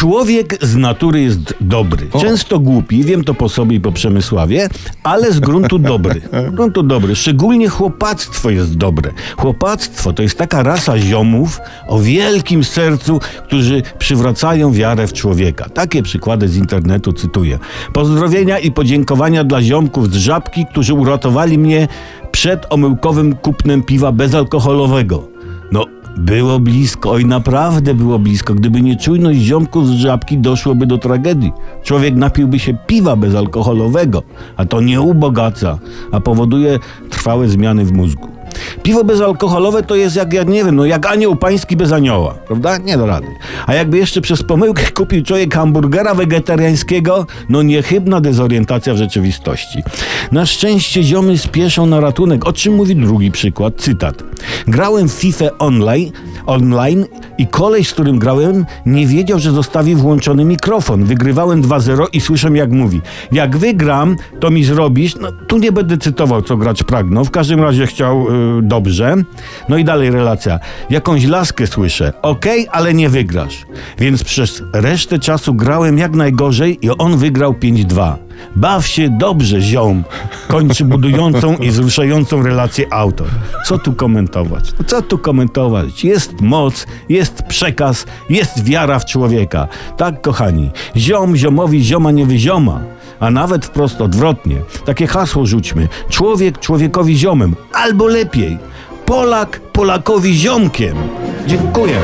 Człowiek z natury jest dobry. Często głupi, wiem to po sobie i po Przemysławie, ale z gruntu dobry. Z gruntu dobry. Szczególnie chłopactwo jest dobre. Chłopactwo to jest taka rasa ziomów o wielkim sercu, którzy przywracają wiarę w człowieka. Takie przykłady z internetu cytuję. Pozdrowienia i podziękowania dla ziomków z Żabki, którzy uratowali mnie przed omyłkowym kupnem piwa bezalkoholowego. No, było blisko, oj naprawdę było blisko. Gdyby nie czujność ziomków z żabki, doszłoby do tragedii. Człowiek napiłby się piwa bezalkoholowego, a to nie ubogaca, a powoduje trwałe zmiany w mózgu. Piwo bezalkoholowe to jest jak, ja nie wiem, no jak anioł pański bez anioła, prawda? Nie do rady. A jakby jeszcze przez pomyłkę kupił człowiek hamburgera wegetariańskiego, no niechybna dezorientacja w rzeczywistości. Na szczęście ziomy spieszą na ratunek, o czym mówi drugi przykład, cytat. Grałem w FIFA online, online i koleś, z którym grałem, nie wiedział, że zostawi włączony mikrofon. Wygrywałem 2-0 i słyszę jak mówi. Jak wygram, to mi zrobisz, no tu nie będę cytował, co grać pragnął, w każdym razie chciał y, dobrze. No i dalej relacja. Jakąś laskę słyszę. Okej, ale nie wygrasz. Więc przez resztę czasu grałem jak najgorzej i on wygrał 5-2. Baw się dobrze, ziom. Kończy budującą i wzruszającą relację autor. Co tu komentować? No co tu komentować? Jest moc, jest przekaz, jest wiara w człowieka. Tak, kochani. Ziom ziomowi zioma nie wyzioma. A nawet wprost odwrotnie. Takie hasło rzućmy. Człowiek człowiekowi ziomem. Albo lepiej. Polak Polakowi ziomkiem. Dziękuję.